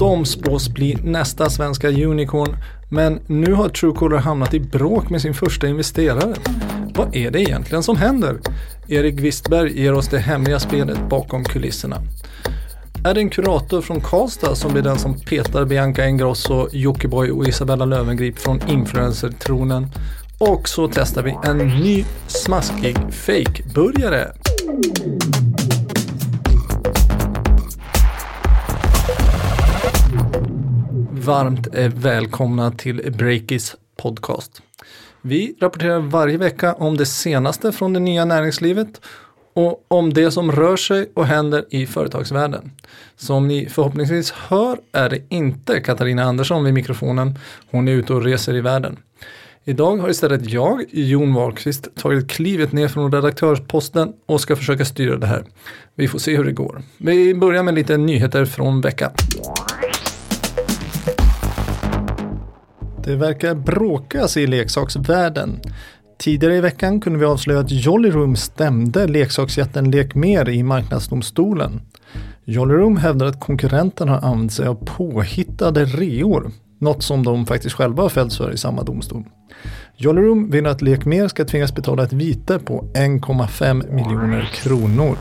De spås bli nästa svenska unicorn. Men nu har Truecaller hamnat i bråk med sin första investerare. Vad är det egentligen som händer? Erik Wistberg ger oss det hemliga spelet bakom kulisserna. Är det en kurator från Karlstad som blir den som petar Bianca Ingrosso, Jockiboi och Isabella Löwengrip från influencertronen? Och så testar vi en ny smaskig fake-burgare. Varmt eh, välkomna till Breakis podcast. Vi rapporterar varje vecka om det senaste från det nya näringslivet och om det som rör sig och händer i företagsvärlden. Som ni förhoppningsvis hör är det inte Katarina Andersson vid mikrofonen. Hon är ute och reser i världen. Idag har istället jag, Jon Wahlqvist, tagit klivet ner från redaktörsposten och ska försöka styra det här. Vi får se hur det går. Vi börjar med lite nyheter från veckan. Det verkar bråkas i leksaksvärlden. Tidigare i veckan kunde vi avslöja att Jollyroom stämde leksaksjätten Lekmer i marknadsdomstolen. Jollyroom hävdar att konkurrenten har använt sig av påhittade reor. Något som de faktiskt själva har fällts för i samma domstol. Jollyroom vill att Lekmer ska tvingas betala ett vite på 1,5 miljoner kronor.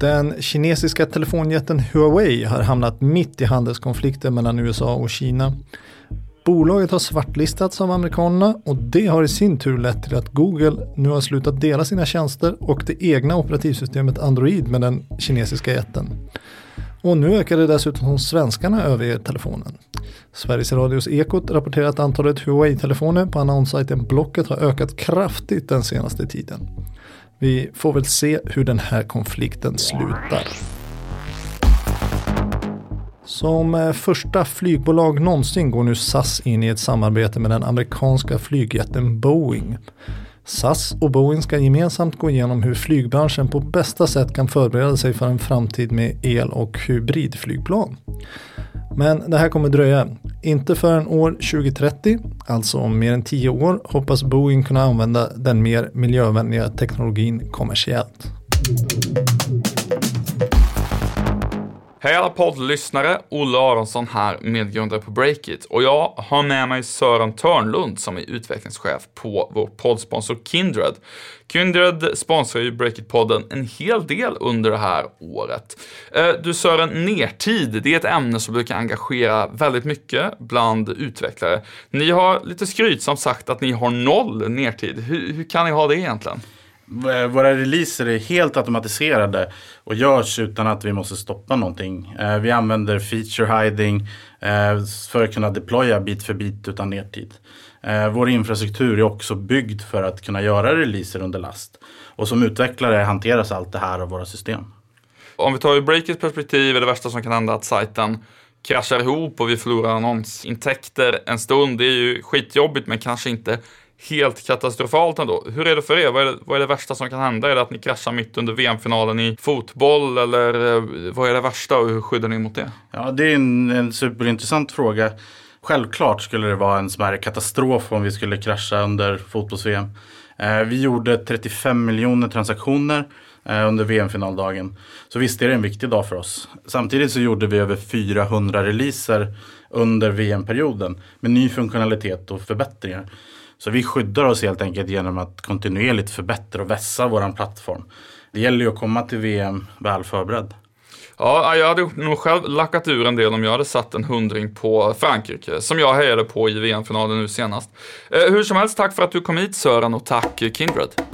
Den kinesiska telefonjätten Huawei har hamnat mitt i handelskonflikten mellan USA och Kina. Bolaget har svartlistats av amerikanerna och det har i sin tur lett till att Google nu har slutat dela sina tjänster och det egna operativsystemet Android med den kinesiska jätten. Och nu ökar det dessutom som svenskarna överger telefonen. Sveriges Radios Ekot rapporterar att antalet Huawei-telefoner på annonssajten Blocket har ökat kraftigt den senaste tiden. Vi får väl se hur den här konflikten slutar. Som eh, första flygbolag någonsin går nu SAS in i ett samarbete med den amerikanska flygjätten Boeing. SAS och Boeing ska gemensamt gå igenom hur flygbranschen på bästa sätt kan förbereda sig för en framtid med el och hybridflygplan. Men det här kommer dröja. Inte förrän år 2030, alltså om mer än 10 år, hoppas Boeing kunna använda den mer miljövänliga teknologin kommersiellt. Hej alla poddlyssnare, Olle Aronsson här, medgrundare på Breakit. Och jag har med mig Sören Törnlund som är utvecklingschef på vår poddsponsor Kindred. Kindred sponsrar ju Breakit-podden en hel del under det här året. Eh, du Sören, nertid, det är ett ämne som brukar engagera väldigt mycket bland utvecklare. Ni har lite skrytsamt sagt att ni har noll nertid. Hur, hur kan ni ha det egentligen? Eh, våra releaser är helt automatiserade och görs utan att vi måste stoppa någonting. Eh, vi använder feature hiding eh, för att kunna deploya bit för bit utan nedtid. Vår infrastruktur är också byggd för att kunna göra releaser under last. Och som utvecklare hanteras allt det här av våra system. Om vi tar ur Breakers perspektiv är det värsta som kan hända att sajten kraschar ihop och vi förlorar annonsintäkter en stund. Det är ju skitjobbigt men kanske inte helt katastrofalt ändå. Hur är det för er? Vad är det, vad är det värsta som kan hända? Är det att ni kraschar mitt under VM-finalen i fotboll eller eh, vad är det värsta och hur skyddar ni mot det? Ja, det är en, en superintressant fråga. Självklart skulle det vara en smärre katastrof om vi skulle krascha under fotbolls-VM. Eh, vi gjorde 35 miljoner transaktioner eh, under VM-finaldagen. Så visst är det en viktig dag för oss. Samtidigt så gjorde vi över 400 releaser under VM-perioden med ny funktionalitet och förbättringar. Så vi skyddar oss helt enkelt genom att kontinuerligt förbättra och vässa vår plattform. Det gäller ju att komma till VM väl förberedd. Ja, jag hade nog själv lackat ur en del om jag hade satt en hundring på Frankrike, som jag hejade på i VM-finalen nu senast. Eh, hur som helst, tack för att du kom hit Sören och tack Kindred.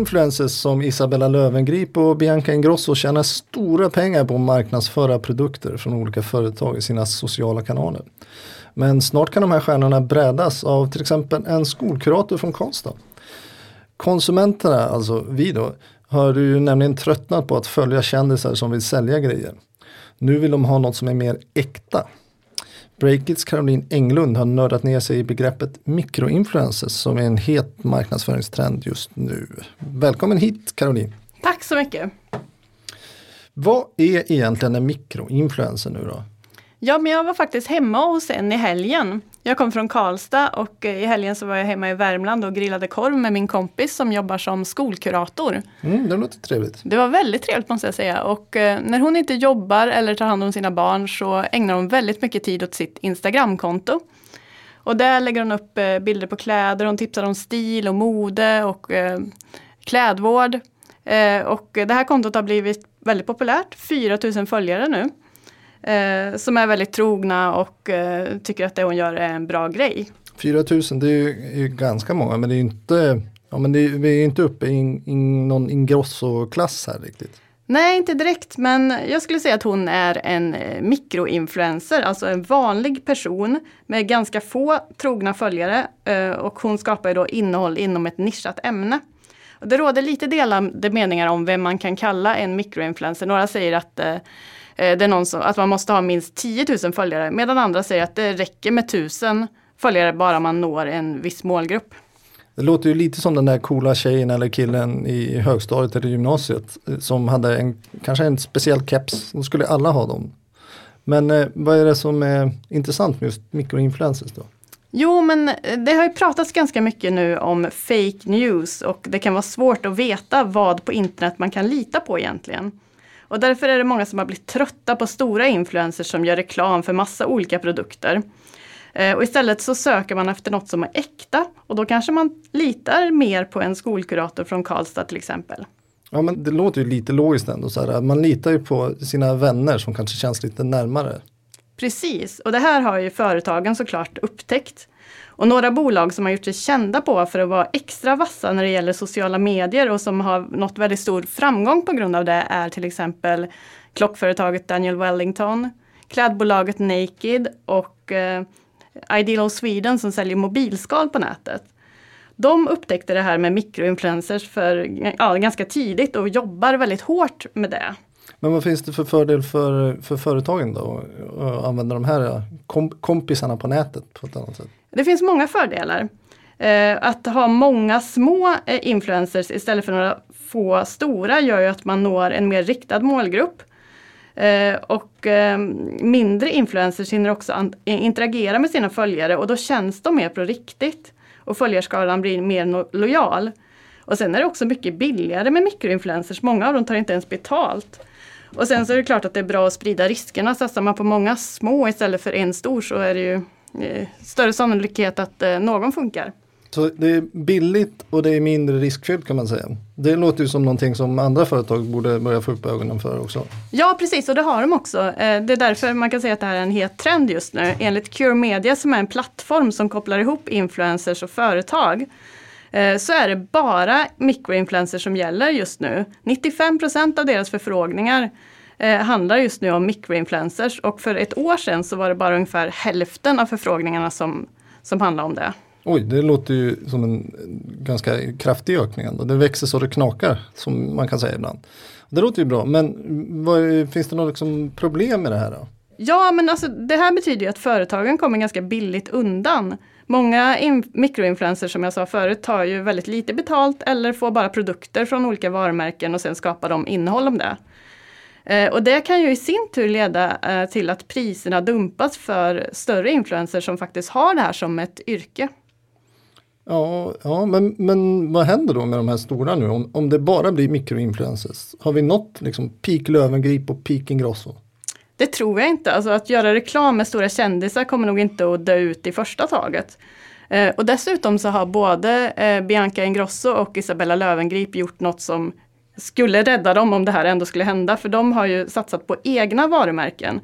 Influencers som Isabella Löwengrip och Bianca Ingrosso tjänar stora pengar på att marknadsföra produkter från olika företag i sina sociala kanaler. Men snart kan de här stjärnorna brädas av till exempel en skolkurator från Karlstad. Konsumenterna, alltså vi då, har ju nämligen tröttnat på att följa kändisar som vill sälja grejer. Nu vill de ha något som är mer äkta. Breakits Caroline Englund har nördat ner sig i begreppet mikroinfluencers som är en het marknadsföringstrend just nu. Välkommen hit Caroline! Tack så mycket! Vad är egentligen en mikroinfluencer nu då? Ja, men jag var faktiskt hemma hos en i helgen. Jag kom från Karlstad och eh, i helgen så var jag hemma i Värmland och grillade korv med min kompis som jobbar som skolkurator. Mm, det låter trevligt. Det var väldigt trevligt måste jag säga. Och eh, när hon inte jobbar eller tar hand om sina barn så ägnar hon väldigt mycket tid åt sitt Instagramkonto. Och där lägger hon upp eh, bilder på kläder, hon tipsar om stil och mode och klädvård. Och det här kontot har blivit väldigt populärt, 4000 följare nu. Eh, som är väldigt trogna och eh, tycker att det hon gör är en bra grej. 4000 det är ju, är ju ganska många men det är inte, ja, men det är, vi är inte uppe i in, in, någon Ingrosso-klass här riktigt. Nej, inte direkt, men jag skulle säga att hon är en eh, mikroinfluencer, alltså en vanlig person med ganska få trogna följare eh, och hon skapar då innehåll inom ett nischat ämne. Det råder lite delade meningar om vem man kan kalla en mikroinfluencer. Några säger att eh, det är någon som, att man måste ha minst 10 000 följare medan andra säger att det räcker med 1000 följare bara man når en viss målgrupp. Det låter ju lite som den där coola tjejen eller killen i högstadiet eller gymnasiet eh, som hade en, kanske en speciell keps. Då skulle alla ha dem. Men eh, vad är det som är intressant med just mikroinfluencers då? Jo, men eh, det har ju pratats ganska mycket nu om fake news och det kan vara svårt att veta vad på internet man kan lita på egentligen. Och därför är det många som har blivit trötta på stora influencers som gör reklam för massa olika produkter. Eh, och istället så söker man efter något som är äkta och då kanske man litar mer på en skolkurator från Karlstad till exempel. Ja men det låter ju lite logiskt ändå. Så här, man litar ju på sina vänner som kanske känns lite närmare. Precis, och det här har ju företagen såklart upptäckt. Och några bolag som har gjort sig kända på för att vara extra vassa när det gäller sociala medier och som har nått väldigt stor framgång på grund av det är till exempel klockföretaget Daniel Wellington, klädbolaget Naked och eh, Ideal Sweden som säljer mobilskal på nätet. De upptäckte det här med mikroinfluencers för, ja, ganska tidigt och jobbar väldigt hårt med det. Men vad finns det för fördel för, för företagen då? Att använda de här kompisarna på nätet på ett annat sätt? Det finns många fördelar. Eh, att ha många små eh, influencers istället för några få stora gör ju att man når en mer riktad målgrupp. Eh, och mindre influencers hinner också interagera med sina följare och då känns de mer på riktigt. Och följarskaran blir mer lojal. Och sen är det också mycket billigare med mikroinfluencers. Många av dem tar inte ens betalt. Och sen så är det klart att det är bra att sprida riskerna. Satsar man på många små istället för en stor så är det ju eh, större sannolikhet att eh, någon funkar. Så det är billigt och det är mindre riskfyllt kan man säga. Det låter ju som någonting som andra företag borde börja få upp ögonen för också. Ja precis och det har de också. Eh, det är därför man kan säga att det här är en het trend just nu. Enligt Cure Media som är en plattform som kopplar ihop influencers och företag så är det bara mikroinfluencers som gäller just nu. 95% av deras förfrågningar eh, handlar just nu om mikroinfluencers och för ett år sedan så var det bara ungefär hälften av förfrågningarna som, som handlar om det. Oj, det låter ju som en ganska kraftig ökning ändå. Det växer så det knakar som man kan säga ibland. Det låter ju bra, men vad, finns det något liksom problem med det här då? Ja, men alltså det här betyder ju att företagen kommer ganska billigt undan. Många mikroinfluencers som jag sa förut tar ju väldigt lite betalt eller får bara produkter från olika varumärken och sen skapar de innehåll om det. Eh, och det kan ju i sin tur leda eh, till att priserna dumpas för större influencers som faktiskt har det här som ett yrke. Ja, ja men, men vad händer då med de här stora nu? Om, om det bara blir mikroinfluencers? Har vi nått liksom peak Lövengrip och peak Ingrosso? Det tror jag inte. Alltså att göra reklam med stora kändisar kommer nog inte att dö ut i första taget. Eh, och dessutom så har både eh, Bianca Ingrosso och Isabella Lövengrip gjort något som skulle rädda dem om det här ändå skulle hända. För de har ju satsat på egna varumärken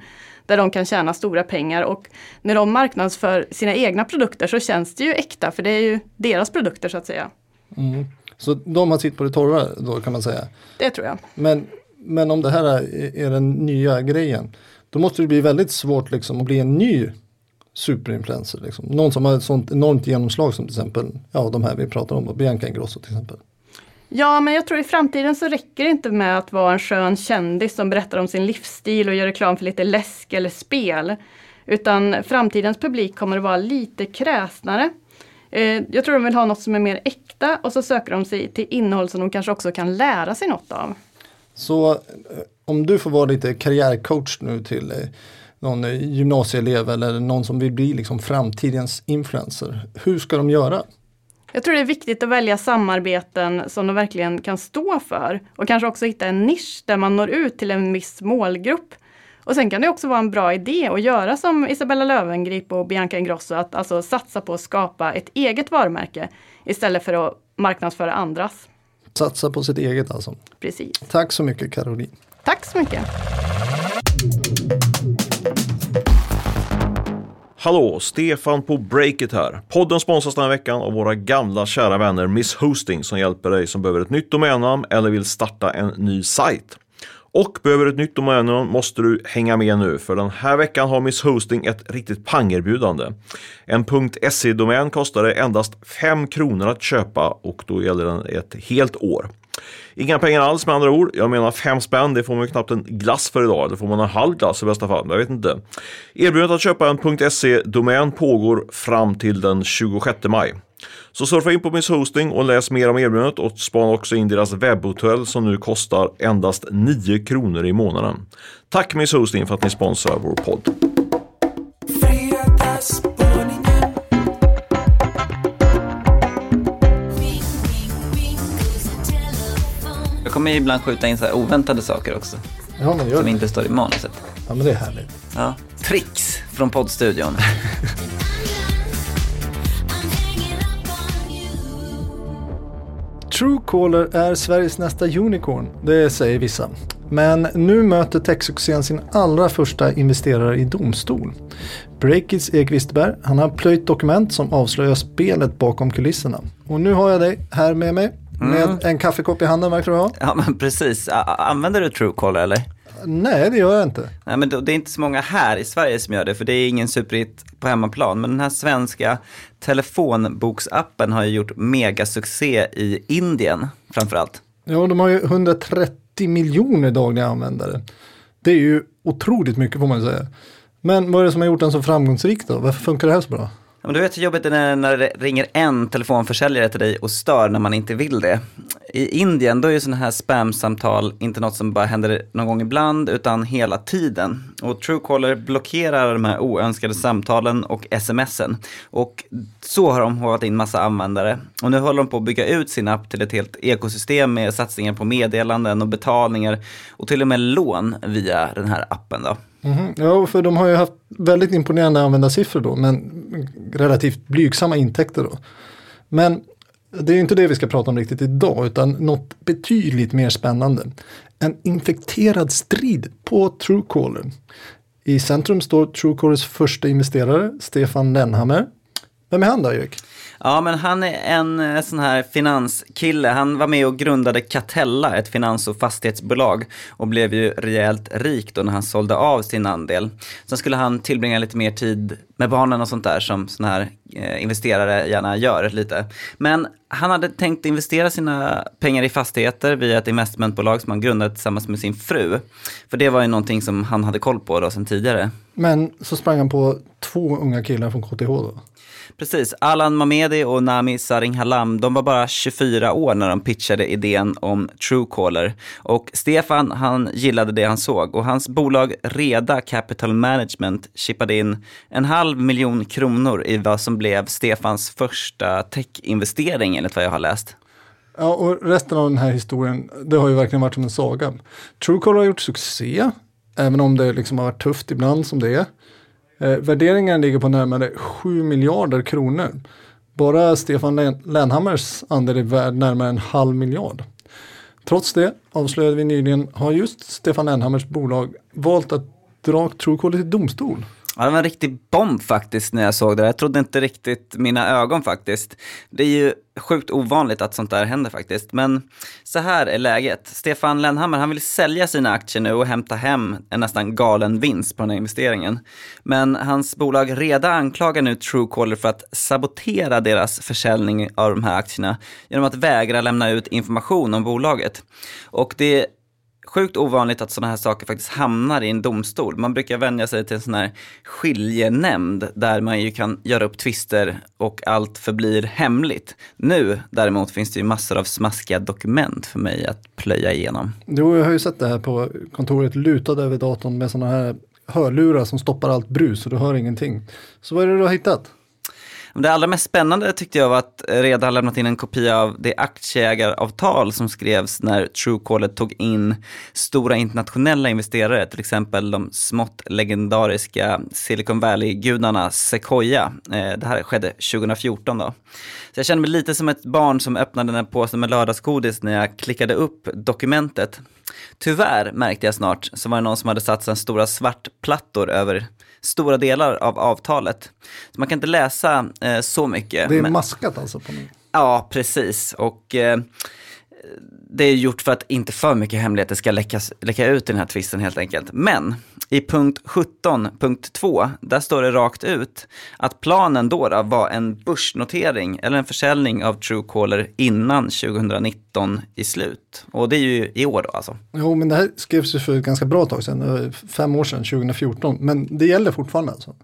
där de kan tjäna stora pengar och när de marknadsför sina egna produkter så känns det ju äkta för det är ju deras produkter så att säga. Mm. Så de har sitt på det torra då kan man säga? Det tror jag. Men, men om det här är den nya grejen då måste det bli väldigt svårt liksom att bli en ny superinfluencer. Liksom. Någon som har ett sånt enormt genomslag som till exempel ja, de här vi pratar om, Bianca Ingrosso till exempel. Ja, men jag tror i framtiden så räcker det inte med att vara en skön kändis som berättar om sin livsstil och gör reklam för lite läsk eller spel. Utan framtidens publik kommer att vara lite kräsnare. Eh, jag tror de vill ha något som är mer äkta och så söker de sig till innehåll som de kanske också kan lära sig något av. Så eh, om du får vara lite karriärcoach nu till, eh, någon eh, gymnasieelev eller någon som vill bli liksom framtidens influencer. Hur ska de göra? Jag tror det är viktigt att välja samarbeten som de verkligen kan stå för och kanske också hitta en nisch där man når ut till en viss målgrupp. Och sen kan det också vara en bra idé att göra som Isabella Löwengrip och Bianca Ingrosso, att alltså satsa på att skapa ett eget varumärke istället för att marknadsföra andras. Satsa på sitt eget alltså. Precis. Tack så mycket Caroline. Tack så mycket. Hallå, Stefan på Breakit här. Podden sponsras den här veckan av våra gamla kära vänner Miss Hosting som hjälper dig som behöver ett nytt domännamn eller vill starta en ny sajt. Och behöver du ett nytt domännamn måste du hänga med nu för den här veckan har Miss Hosting ett riktigt pangerbjudande. En .se-domän kostade endast 5 kronor att köpa och då gäller den ett helt år. Inga pengar alls med andra ord. Jag menar fem spänn, det får man ju knappt en glass för idag. Det får man en halv glass i bästa fall, jag vet inte. Erbjudandet att köpa en .se-domän pågår fram till den 26 maj. Så surfa in på Miss Hosting och läs mer om erbjudandet och spana också in deras webbhotell som nu kostar endast 9 kronor i månaden. Tack Miss Hosting för att ni sponsrar vår podd. Jag kommer ibland skjuta in så här oväntade saker också. Ja, men gör som det. inte står i manuset. Ja, men det är härligt. Ja. Tricks från poddstudion. Truecaller är Sveriges nästa unicorn, det säger vissa. Men nu möter techsuccén sin allra första investerare i domstol. Breakits Erik Wisterberg, han har plöjt dokument som avslöjar spelet bakom kulisserna. Och nu har jag dig här med mig, med en kaffekopp i handen verkar du ha. Ja men precis. Använder du Truecaller eller? Nej, det gör jag inte. Nej men det är inte så många här i Sverige som gör det för det är ingen superhit på hemmaplan. Men den här svenska telefonboksappen har ju gjort megasuccé i Indien framförallt. Ja, de har ju 130 miljoner dagliga användare. Det är ju otroligt mycket får man säga. Men vad är det som har gjort den så framgångsrik då? Varför funkar det här så bra? Men du vet hur jobbigt det är när det ringer en telefonförsäljare till dig och stör när man inte vill det. I Indien då är ju sådana här spamsamtal inte något som bara händer någon gång ibland utan hela tiden. Och Truecaller blockerar de här oönskade samtalen och smsen. Och så har de hållit in massa användare. Och nu håller de på att bygga ut sin app till ett helt ekosystem med satsningar på meddelanden och betalningar och till och med lån via den här appen då. Mhm. Ja, för de har ju haft väldigt imponerande användarsiffror då, men relativt blygsamma intäkter då. Men det är ju inte det vi ska prata om riktigt idag, utan något betydligt mer spännande. En infekterad strid på Truecaller. I centrum står Truecallers första investerare, Stefan Lennhammer. Vem är han då, Erik? Ja, men han är en eh, sån här finanskille. Han var med och grundade Catella, ett finans och fastighetsbolag och blev ju rejält rik då när han sålde av sin andel. Sen skulle han tillbringa lite mer tid med barnen och sånt där som såna här eh, investerare gärna gör lite. Men han hade tänkt investera sina pengar i fastigheter via ett investmentbolag som han grundade tillsammans med sin fru. För det var ju någonting som han hade koll på då sedan tidigare. Men så sprang han på två unga killar från KTH då. Precis, Alan Mamedi och Nami Saringhalam, de var bara 24 år när de pitchade idén om Truecaller. Och Stefan, han gillade det han såg och hans bolag Reda Capital Management chippade in en halv miljon kronor i vad som blev Stefans första techinvestering enligt vad jag har läst. Ja, och resten av den här historien, det har ju verkligen varit som en saga. Truecaller har gjort succé, även om det liksom har varit tufft ibland som det är. Eh, värderingen ligger på närmare 7 miljarder kronor. Bara Stefan Len- andel är värd närmare en halv miljard. Trots det, avslöjade vi nyligen, har just Stefan Länhammers bolag valt att dra Truecaller till domstol. Ja, det var en riktig bomb faktiskt när jag såg det. Jag trodde inte riktigt mina ögon faktiskt. Det är ju sjukt ovanligt att sånt där händer faktiskt. Men så här är läget. Stefan Lennhammar, han vill sälja sina aktier nu och hämta hem en nästan galen vinst på den här investeringen. Men hans bolag Reda anklagar nu Truecaller för att sabotera deras försäljning av de här aktierna genom att vägra lämna ut information om bolaget. Och det sjukt ovanligt att sådana här saker faktiskt hamnar i en domstol. Man brukar vänja sig till en sån här skiljenämnd där man ju kan göra upp tvister och allt förblir hemligt. Nu däremot finns det ju massor av smaskiga dokument för mig att plöja igenom. Jo, jag har ju sett det här på kontoret lutad över datorn med sådana här hörlurar som stoppar allt brus och du hör ingenting. Så vad är det du har hittat? Det allra mest spännande tyckte jag var att Reda har lämnat in en kopia av det aktieägaravtal som skrevs när Truecaller tog in stora internationella investerare, till exempel de smått legendariska Silicon Valley-gudarna Sequoia. Eh, det här skedde 2014 då. Så jag kände mig lite som ett barn som öppnade den här påsen med lördagsgodis när jag klickade upp dokumentet. Tyvärr märkte jag snart så var det någon som hade satt sina stora svartplattor över stora delar av avtalet. Så man kan inte läsa eh, så mycket. Det är men- maskat alltså på nu. Ja, precis. Och eh, det är gjort för att inte för mycket hemligheter ska läckas, läcka ut i den här tvisten helt enkelt. Men i punkt 17, punkt 2, där står det rakt ut att planen då, då var en börsnotering eller en försäljning av Truecaller innan 2019 i slut. Och det är ju i år då alltså. Jo, men det här skrevs ju för ett ganska bra tag sedan, eh, fem år sedan, 2014. Men det gäller fortfarande alltså.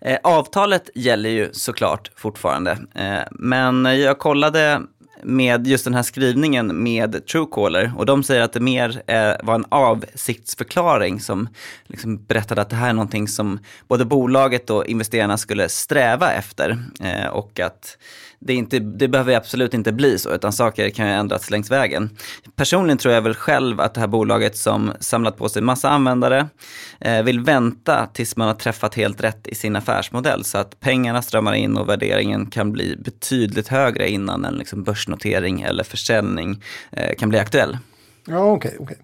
Eh, avtalet gäller ju såklart fortfarande, eh, men jag kollade med just den här skrivningen med Truecaller. Och de säger att det mer eh, var en avsiktsförklaring som liksom berättade att det här är någonting som både bolaget och investerarna skulle sträva efter eh, och att det, inte, det behöver absolut inte bli så, utan saker kan ju ändras längs vägen. Personligen tror jag väl själv att det här bolaget som samlat på sig massa användare eh, vill vänta tills man har träffat helt rätt i sin affärsmodell så att pengarna strömmar in och värderingen kan bli betydligt högre innan en liksom börsnotering eller försäljning eh, kan bli aktuell. Ja, okej, okej.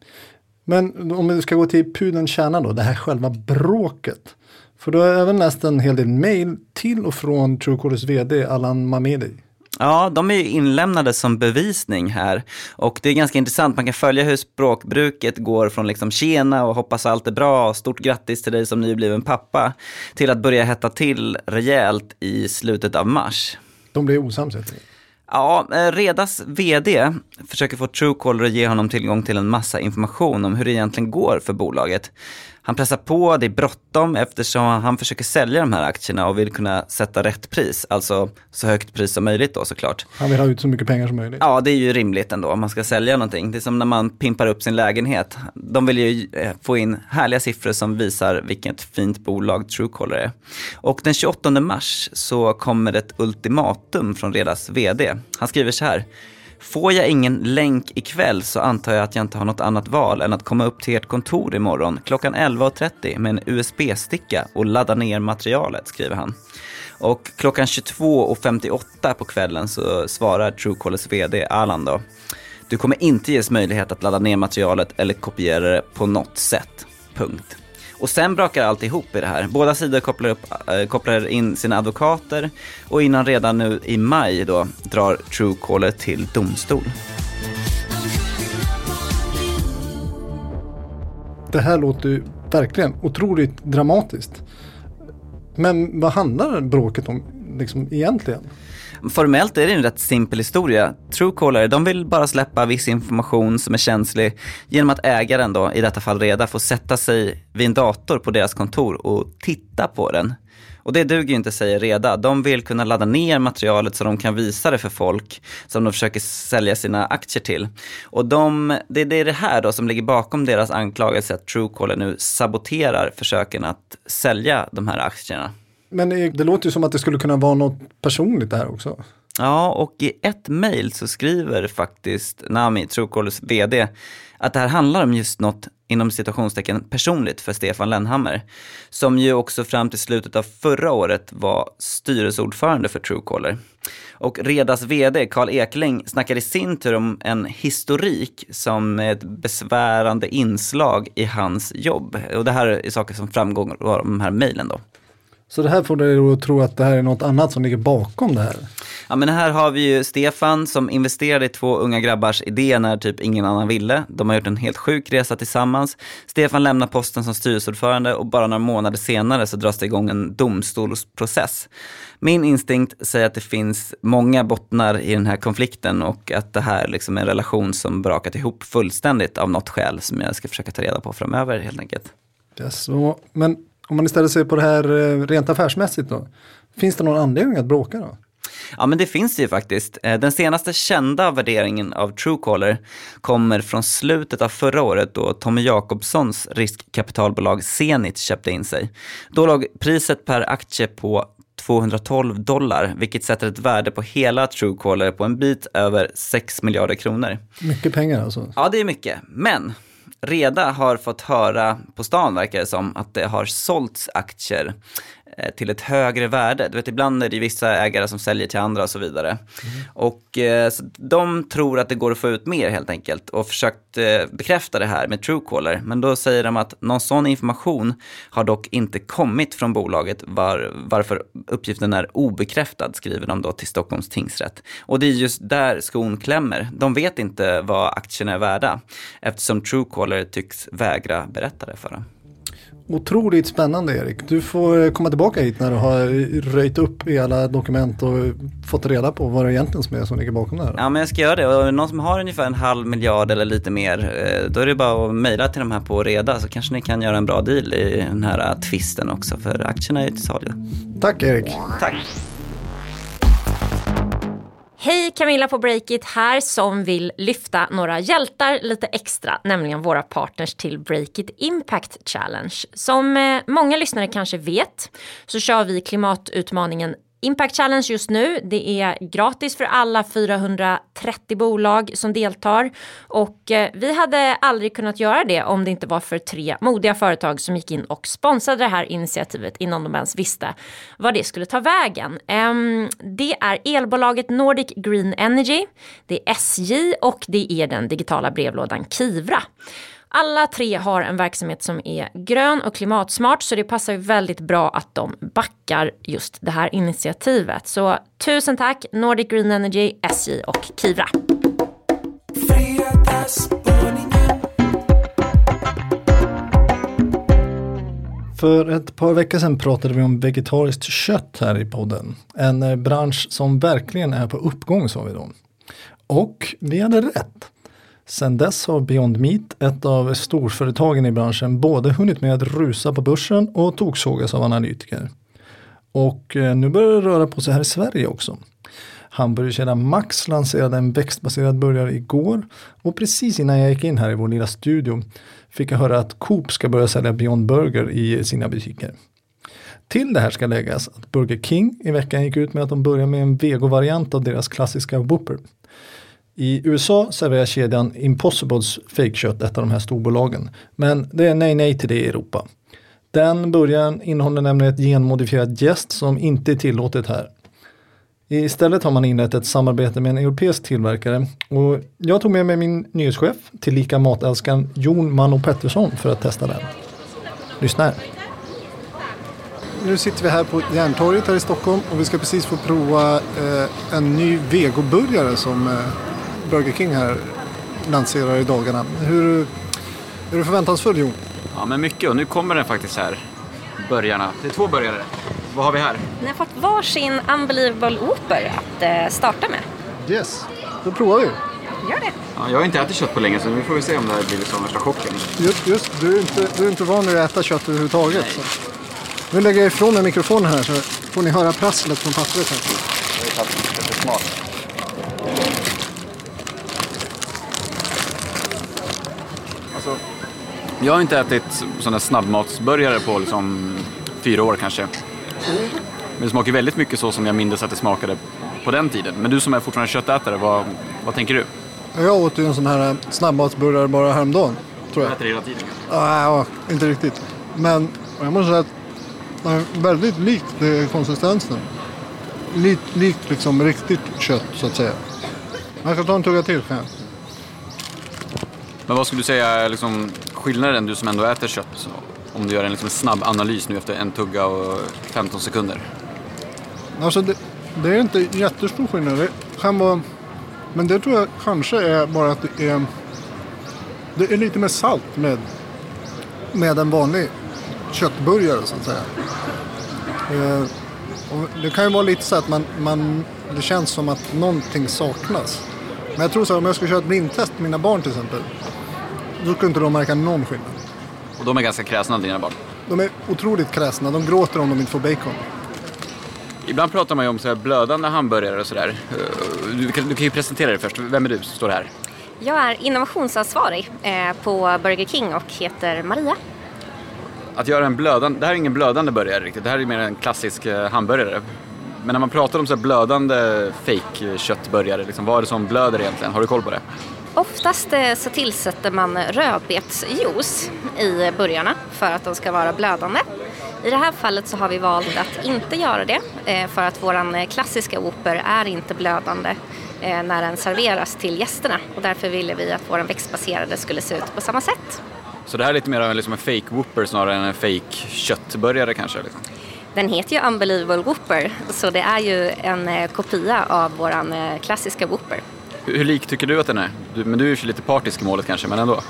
Men om vi ska gå till pudelns kärna då, det här själva bråket. För du har även läst en hel del mail till och från Truecallers vd Allan Mamedi. Ja, de är ju inlämnade som bevisning här. Och det är ganska intressant, man kan följa hur språkbruket går från liksom tjena och hoppas allt är bra, och stort grattis till dig som nybliven pappa, till att börja hetta till rejält i slutet av mars. De blev osams helt enkelt. Ja, eh, Redas vd försöker få Truecaller att ge honom tillgång till en massa information om hur det egentligen går för bolaget. Han pressar på, det är bråttom eftersom han försöker sälja de här aktierna och vill kunna sätta rätt pris, alltså så högt pris som möjligt då såklart. Han vill ha ut så mycket pengar som möjligt. Ja, det är ju rimligt ändå om man ska sälja någonting. Det är som när man pimpar upp sin lägenhet. De vill ju eh, få in härliga siffror som visar vilket fint bolag Truecaller är. Och den 28 mars så kommer ett ultimatum från Redas vd. Han skriver så här. Får jag ingen länk ikväll så antar jag att jag inte har något annat val än att komma upp till ert kontor imorgon klockan 11.30 med en USB-sticka och ladda ner materialet, skriver han. Och klockan 22.58 på kvällen så svarar Truecallers VD Alan då. Du kommer inte ges möjlighet att ladda ner materialet eller kopiera det på något sätt. Punkt. Och sen brakar allt ihop i det här. Båda sidor kopplar, upp, äh, kopplar in sina advokater och innan redan nu i maj då drar Truecaller till domstol. Det här låter ju verkligen otroligt dramatiskt. Men vad handlar bråket om liksom, egentligen? Formellt är det en rätt simpel historia. Truecaller, de vill bara släppa viss information som är känslig genom att ägaren då, i detta fall Reda, får sätta sig vid en dator på deras kontor och titta på den. Och det duger ju inte, säger Reda. De vill kunna ladda ner materialet så de kan visa det för folk som de försöker sälja sina aktier till. Och de, det, det är det här då som ligger bakom deras anklagelse att Truecaller nu saboterar försöken att sälja de här aktierna. Men det låter ju som att det skulle kunna vara något personligt det här också. Ja, och i ett mejl så skriver faktiskt Nami, Truecallers vd, att det här handlar om just något inom citationstecken personligt för Stefan Lennhammer, som ju också fram till slutet av förra året var styrelseordförande för Truecaller. Och Redas vd, Carl Ekling, snackar i sin tur om en historik som är ett besvärande inslag i hans jobb. Och det här är saker som framgår av de här mejlen då. Så det här får dig att tro att det här är något annat som ligger bakom det här. Ja men här har vi ju Stefan som investerade i två unga grabbars idé när typ ingen annan ville. De har gjort en helt sjuk resa tillsammans. Stefan lämnar posten som styrelseordförande och bara några månader senare så dras det igång en domstolsprocess. Min instinkt säger att det finns många bottnar i den här konflikten och att det här liksom är en relation som brakat ihop fullständigt av något skäl som jag ska försöka ta reda på framöver helt enkelt. Yes, men om man istället ser på det här eh, rent affärsmässigt då. Finns det någon anledning att bråka då? Ja, men det finns det ju faktiskt. Eh, den senaste kända värderingen av Truecaller kommer från slutet av förra året då Tommy Jakobssons riskkapitalbolag Zenit köpte in sig. Då låg priset per aktie på 212 dollar, vilket sätter ett värde på hela Truecaller på en bit över 6 miljarder kronor. Mycket pengar alltså. Ja, det är mycket. Men Reda har fått höra på stan, verkar det som, att det har sålts aktier till ett högre värde. Du vet, ibland är det vissa ägare som säljer till andra och så vidare. Mm. Och eh, de tror att det går att få ut mer helt enkelt och försökt eh, bekräfta det här med Truecaller. Men då säger de att någon sån information har dock inte kommit från bolaget var, varför uppgiften är obekräftad, skriver de då till Stockholms tingsrätt. Och det är just där skon klämmer. De vet inte vad aktierna är värda eftersom Truecaller tycks vägra berätta det för dem. Otroligt spännande Erik. Du får komma tillbaka hit när du har röjt upp i alla dokument och fått reda på vad det egentligen som är som ligger bakom det här. Ja men jag ska göra det och är det någon som har ungefär en halv miljard eller lite mer eh, då är det bara att mejla till de här på Reda så kanske ni kan göra en bra deal i den här eh, twisten också för aktierna är ju till salu. Tack Erik. Tack. Hej Camilla på Breakit här som vill lyfta några hjältar lite extra, nämligen våra partners till Breakit Impact Challenge. Som eh, många lyssnare kanske vet så kör vi klimatutmaningen Impact Challenge just nu, det är gratis för alla 430 bolag som deltar och eh, vi hade aldrig kunnat göra det om det inte var för tre modiga företag som gick in och sponsrade det här initiativet innan de ens visste vad det skulle ta vägen. Ehm, det är elbolaget Nordic Green Energy, det är SJ och det är den digitala brevlådan Kivra. Alla tre har en verksamhet som är grön och klimatsmart så det passar ju väldigt bra att de backar just det här initiativet. Så tusen tack Nordic Green Energy, SJ och Kivra. För ett par veckor sedan pratade vi om vegetariskt kött här i podden. En eh, bransch som verkligen är på uppgång sa vi då. Och vi hade rätt. Sedan dess har Beyond Meat, ett av storföretagen i branschen, både hunnit med att rusa på börsen och toksågas av analytiker. Och eh, nu börjar det röra på sig här i Sverige också. Hamburgerkedjan Max lanserade en växtbaserad burgare igår och precis innan jag gick in här i vår lilla studio fick jag höra att Coop ska börja sälja Beyond Burger i sina butiker. Till det här ska läggas att Burger King i veckan gick ut med att de börjar med en vegovariant av deras klassiska Whopper. I USA serverar kedjan Impossibles fejkkött ett av de här storbolagen. Men det är nej nej till det i Europa. Den burgaren innehåller nämligen ett genmodifierat gäst som inte är tillåtet här. Istället har man inlett ett samarbete med en europeisk tillverkare och jag tog med mig min nyhetschef, tillika matälskaren Jon Manno Pettersson för att testa den. Lyssna här. Nu sitter vi här på Järntorget här i Stockholm och vi ska precis få prova eh, en ny vegoburgare som eh, Burger King här lanserar i dagarna. Hur är du förväntansfull Jon? Ja, men mycket och nu kommer den faktiskt här. Burgarna. Det är två burgare. Vad har vi här? Ni har fått varsin Unbelievable Whopper att eh, starta med. Yes, då provar vi. Gör det. Ja, jag har inte ätit kött på länge så nu får vi se om det här blir liksom värsta chocken. Just, just du, är inte, du är inte van vid att äta kött överhuvudtaget. Så. Nu lägger jag ifrån mig mikrofonen här så får ni höra prasslet från pappret här. Det är smart. Jag har inte ätit sådana snabbmatsburgare på liksom fyra år kanske. Men det smakar väldigt mycket så som jag minns att det smakade på den tiden. Men du som är fortfarande köttätare, vad, vad tänker du? Jag åt ju en sån här snabbmatsburgare bara häromdagen. Tror jag. äter det hela tiden? Ja, inte riktigt. Men jag måste säga att det är väldigt likt eh, konsistensen. Likt, likt liksom riktigt kött så att säga. Jag ska ta en tugga till kan jag. Men vad skulle du säga är liksom skillnaden, du som ändå äter kött, om du gör en liksom snabb analys nu efter en tugga och 15 sekunder? Alltså det, det är inte jättestor skillnad. Det kan vara, men det tror jag kanske är bara att det är, det är lite mer salt med, med en vanlig köttburgare så att säga. Eh, och det kan ju vara lite så att man, man, det känns som att någonting saknas. Men jag tror så här, om jag skulle köra ett blindtest med mina barn till exempel. Då skulle inte de märka någon skillnad. Och de är ganska kräsna dina barn? De är otroligt kräsna. De gråter om de inte får bacon. Ibland pratar man ju om så här blödande hamburgare och sådär. Eh, Du, kan- du kan ju presentera dig först. Vem är du som står här? Jag är innovationsansvarig eh, på Burger King och heter Maria. Att göra en blödande, det här är ingen blödande burgare riktigt. Det här är mer en klassisk eh, hamburgare. Men när man pratar om så här blödande fake köttburgare, liksom, vad är det som blöder egentligen? Har du koll på det? Oftast eh, så tillsätter man rödbetsjuice i burgarna för att de ska vara blödande. I det här fallet så har vi valt att inte göra det eh, för att våran eh, klassiska Whopper är inte blödande när den serveras till gästerna och därför ville vi att våran växtbaserade skulle se ut på samma sätt. Så det här är lite mer liksom en fake whopper snarare än en fake köttburgare kanske? Liksom. Den heter ju Unbelievable Whopper så det är ju en kopia av eh, klassiska Whopper. Hur, hur lik tycker du att den är? Du, men du är ju lite partisk i målet kanske, men ändå.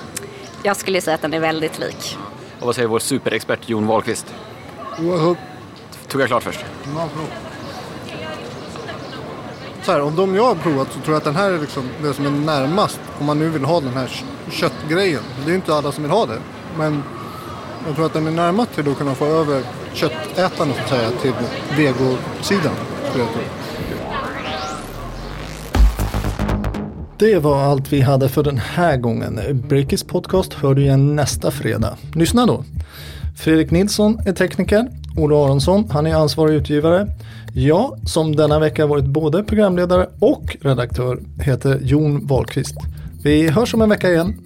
Jag skulle säga att den är väldigt lik. Och vad säger vår superexpert Jon Wahlqvist? Oerhört Tog jag klart först? Ja. Så här, om de jag har provat så tror jag att den här är liksom det som är närmast om man nu vill ha den här kö- köttgrejen. Det är ju inte alla som vill ha det. Men jag tror att den är närmast till att kunna få över köttätandet så att säga till vegosidan. skulle jag tro. Det var allt vi hade för den här gången. Breakits podcast hör du igen nästa fredag. Lyssna då! Fredrik Nilsson är tekniker. Olle Aronsson, han är ansvarig utgivare. Jag, som denna vecka varit både programledare och redaktör, heter Jon Wahlqvist. Vi hörs om en vecka igen.